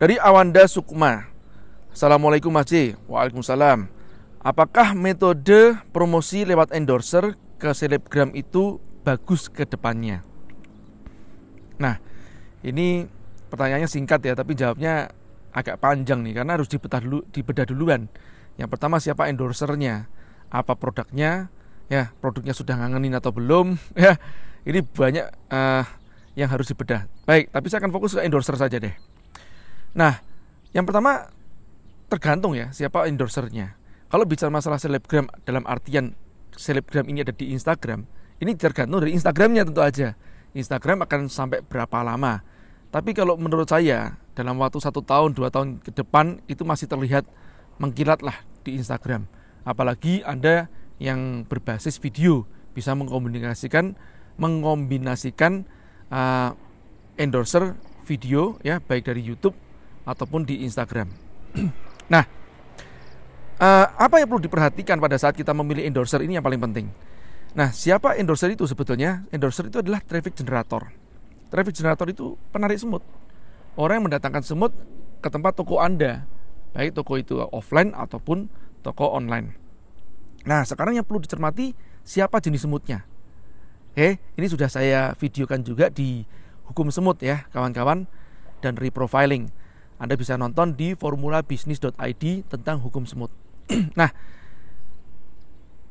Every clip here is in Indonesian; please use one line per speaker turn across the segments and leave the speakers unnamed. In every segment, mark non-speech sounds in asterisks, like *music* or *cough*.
Dari Awanda Sukma. Assalamualaikum Mas J. Waalaikumsalam. Apakah metode promosi lewat endorser ke selebgram itu bagus ke depannya? Nah, ini pertanyaannya singkat ya, tapi jawabnya agak panjang nih karena harus dibedah dulu dibedah duluan. Yang pertama siapa endorsernya? Apa produknya? Ya, produknya sudah ngangenin atau belum? *laughs* Ya, ini banyak uh, yang harus dibedah. Baik, tapi saya akan fokus ke endorser saja deh. Nah, yang pertama tergantung ya siapa endorsernya. Kalau bicara masalah selebgram dalam artian selebgram ini ada di Instagram, ini tergantung dari Instagramnya tentu aja. Instagram akan sampai berapa lama. Tapi kalau menurut saya dalam waktu satu tahun dua tahun ke depan itu masih terlihat mengkilat lah di Instagram. Apalagi anda yang berbasis video bisa mengkomunikasikan mengkombinasikan uh, endorser video ya baik dari YouTube ataupun di Instagram. *clears throat* nah, uh, apa yang perlu diperhatikan pada saat kita memilih endorser ini yang paling penting. Nah, siapa endorser itu sebetulnya? Endorser itu adalah traffic generator. Traffic generator itu penarik semut. Orang yang mendatangkan semut ke tempat toko Anda, baik toko itu offline ataupun toko online. Nah, sekarang yang perlu dicermati siapa jenis semutnya. Oke, ini sudah saya videokan juga di hukum semut ya, kawan-kawan dan reprofiling. Anda bisa nonton di formulabisnis.id tentang hukum semut. *clears throat* nah,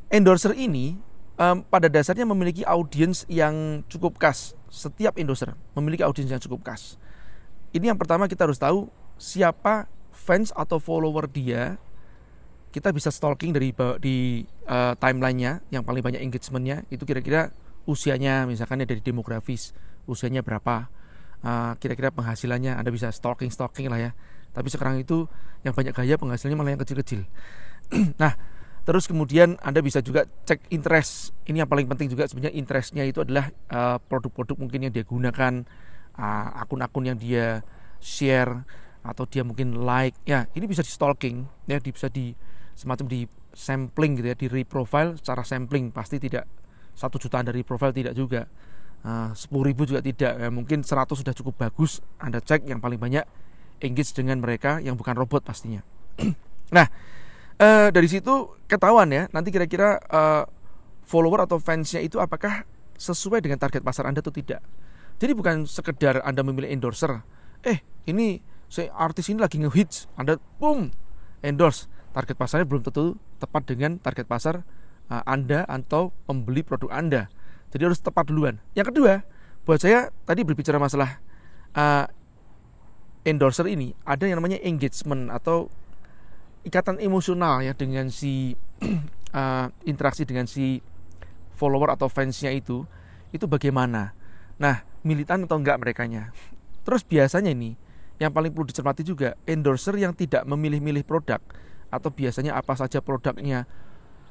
endorser ini um, pada dasarnya memiliki audiens yang cukup khas. Setiap endorser memiliki audiens yang cukup khas. Ini yang pertama kita harus tahu siapa fans atau follower dia. Kita bisa stalking dari di uh, timelinenya yang paling banyak engagementnya itu kira-kira usianya misalkan ya dari demografis usianya berapa kira kira-kira penghasilannya anda bisa stalking stalking lah ya. Tapi sekarang itu yang banyak gaya penghasilannya malah yang kecil-kecil. *clears throat* Nah terus kemudian anda bisa juga cek interest. Ini yang paling penting juga sebenarnya interestnya itu adalah uh, produk-produk mungkin yang dia gunakan uh, akun-akun yang dia share atau dia mungkin like. Ya ini bisa di stalking ya bisa di semacam di sampling gitu ya di reprofile secara sampling. Pasti tidak satu jutaan dari profil tidak juga. ah, sepuluh ribu juga tidak ya, mungkin 100 sudah cukup bagus. Anda cek yang paling banyak engage dengan mereka yang bukan robot pastinya. *clears throat* Nah uh, dari situ ketahuan ya nanti kira-kira uh, follower atau fansnya itu apakah sesuai dengan target pasar anda atau tidak. Jadi bukan sekedar anda memilih endorser. Eh ini si artis ini lagi ngehits. Anda boom endorse. Target pasarnya belum tentu tepat dengan target pasar uh, Anda atau pembeli produk Anda. Jadi harus tepat duluan. Yang kedua, buat saya tadi berbicara masalah uh, endorser ini ada yang namanya engagement atau ikatan emosional ya dengan si uh, *clears throat* interaksi dengan si follower atau fansnya itu itu bagaimana. Nah, militan atau enggak merekanya. Terus biasanya ini yang paling perlu dicermati juga endorser yang tidak memilih-milih produk atau biasanya apa saja produknya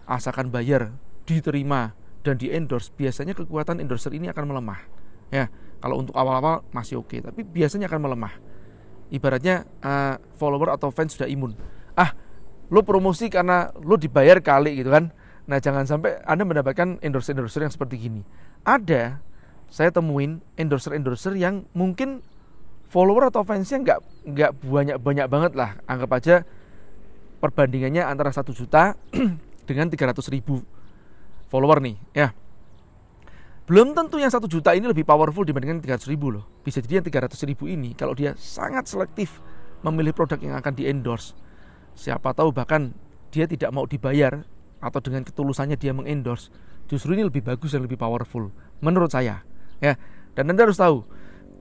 asalkan bayar diterima dan di endorse biasanya kekuatan endorser ini akan melemah. Ya kalau untuk awal-awal masih oke okay, tapi biasanya akan melemah. Ibaratnya uh, follower atau fans sudah imun. Ah lo promosi karena lo dibayar kali gitu kan? Nah jangan sampai anda mendapatkan endorser endorser yang seperti gini. Ada saya temuin endorser endorser yang mungkin follower atau fansnya nggak nggak banyak banyak banget lah. Anggap aja perbandingannya antara satu juta *clears throat* dengan 300 ribu follower nih ya. Belum tentu yang satu juta ini lebih powerful dibandingkan 300 ribu loh. Bisa jadi yang 300 ribu ini kalau dia sangat selektif memilih produk yang akan di endorse siapa tahu bahkan dia tidak mau dibayar atau dengan ketulusannya dia mengendorse. Justru ini lebih bagus dan lebih powerful menurut saya ya. Dan anda harus tahu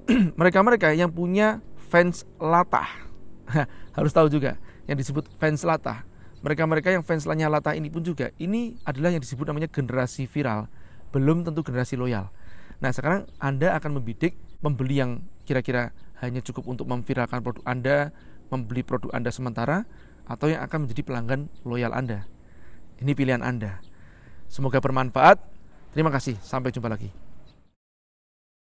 *clears throat* mereka-mereka yang punya fans latah. *laughs* Harus tahu juga yang disebut fans latah mereka-mereka yang fans Lanyalata ini pun juga ini adalah yang disebut namanya generasi viral belum tentu generasi loyal. Nah sekarang anda akan membidik pembeli yang kira-kira hanya cukup untuk memviralkan produk anda membeli produk anda sementara atau yang akan menjadi pelanggan loyal anda. Ini pilihan anda. Semoga bermanfaat. Terima kasih. Sampai jumpa lagi